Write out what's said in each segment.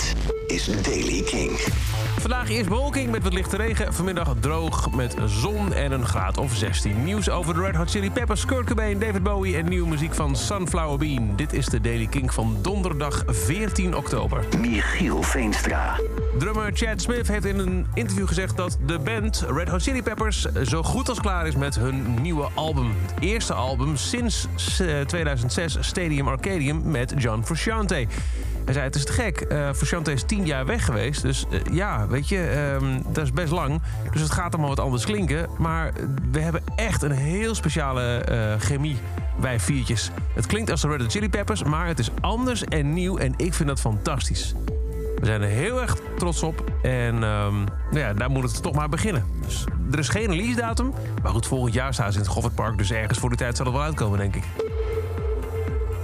Dit is Daily King. Vandaag eerst bewolking met wat lichte regen. Vanmiddag droog met zon en een graad of 16. Nieuws over de Red Hot Chili Peppers, Kurt Cobain, David Bowie... en nieuwe muziek van Sunflower Bean. Dit is de Daily King van donderdag 14 oktober. Michiel Veenstra. Drummer Chad Smith heeft in een interview gezegd dat de band Red Hot Chili Peppers zo goed als klaar is met hun nieuwe album. Het eerste album sinds eh, 2006 Stadium Arcadium met John Frusciante. Hij zei, het is te gek. Uh, Frusciante is tien jaar weg geweest. Dus eh, ja, weet je, ehm, dat is best lang. Dus het gaat allemaal wat anders klinken. Maar we hebben echt een heel speciale eh, chemie wij viertjes. Het klinkt als de Red Hot Chili Peppers, maar het is anders en nieuw. En ik vind dat fantastisch. We zijn er heel erg trots op. En ehm, nou ja, daar moet het toch maar beginnen. Dus er is geen release datum. Maar goed, volgend jaar staan ze in het Goffert Park. Dus ergens voor die tijd zal het wel uitkomen, denk ik.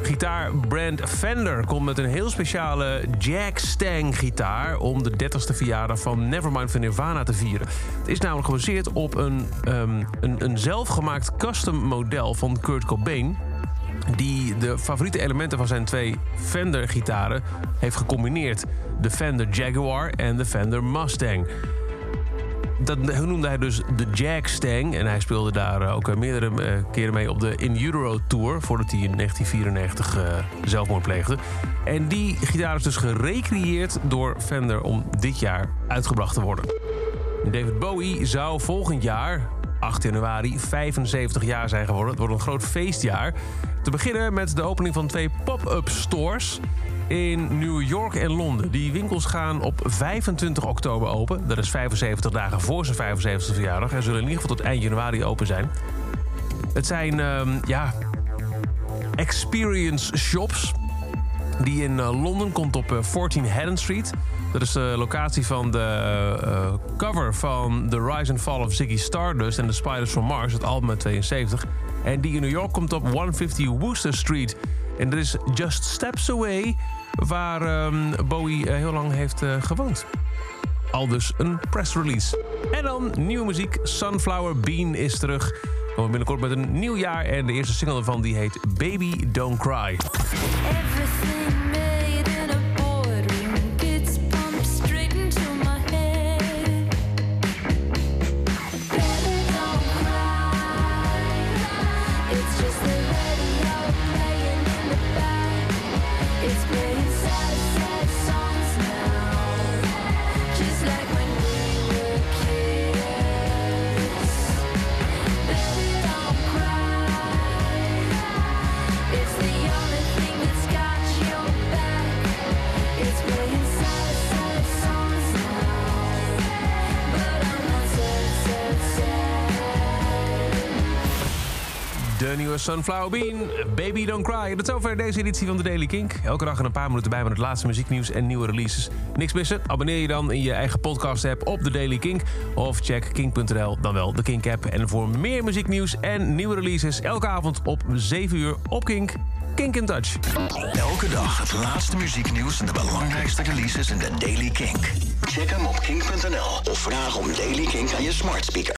Gitaarbrand Fender komt met een heel speciale Jack Stang gitaar... om de 30ste verjaardag van Nevermind van Nirvana te vieren. Het is namelijk gebaseerd op een, um, een, een zelfgemaakt custom model van Kurt Cobain die de favoriete elementen van zijn twee Fender-gitaren heeft gecombineerd. De Fender Jaguar en de Fender Mustang. Dat noemde hij dus de Jag Stang. En hij speelde daar ook meerdere keren mee op de In Utero Tour... voordat hij in 1994 uh, zelfmoord pleegde. En die gitaar is dus gerecreëerd door Fender om dit jaar uitgebracht te worden. David Bowie zou volgend jaar, 8 januari 75 jaar zijn geworden. Het wordt een groot feestjaar. Te beginnen met de opening van twee pop-up stores in New York en Londen. Die winkels gaan op 25 oktober open. Dat is 75 dagen voor zijn 75e verjaardag. En zullen in ieder geval tot eind januari open zijn. Het zijn, um, ja, experience shops. Die in uh, Londen komt op uh, 14 Haddon Street. Dat is de locatie van de uh, cover van The Rise and Fall of Ziggy Stardust en The Spiders from Mars, het album uit 72. En die in New York komt op 150 Wooster Street. En dat is Just Steps Away, waar um, Bowie heel lang heeft uh, gewoond. Al dus een press release. En dan nieuwe muziek. Sunflower Bean is terug. Komen binnenkort met een nieuw jaar. En de eerste single ervan die heet Baby Don't Cry. Everything De nieuwe Sunflower Bean, Baby Don't Cry. Is zover deze editie van de Daily Kink. Elke dag een paar minuten bij met het laatste muzieknieuws en nieuwe releases. Niks missen? Abonneer je dan in je eigen podcast-app op de Daily Kink. Of check kink.nl, dan wel de Kink-app. En voor meer muzieknieuws en nieuwe releases... elke avond op 7 uur op Kink. Kink in Touch. Elke dag het laatste muzieknieuws en de belangrijkste releases in de Daily Kink. Check hem op kink.nl of vraag om Daily Kink aan je smart speaker.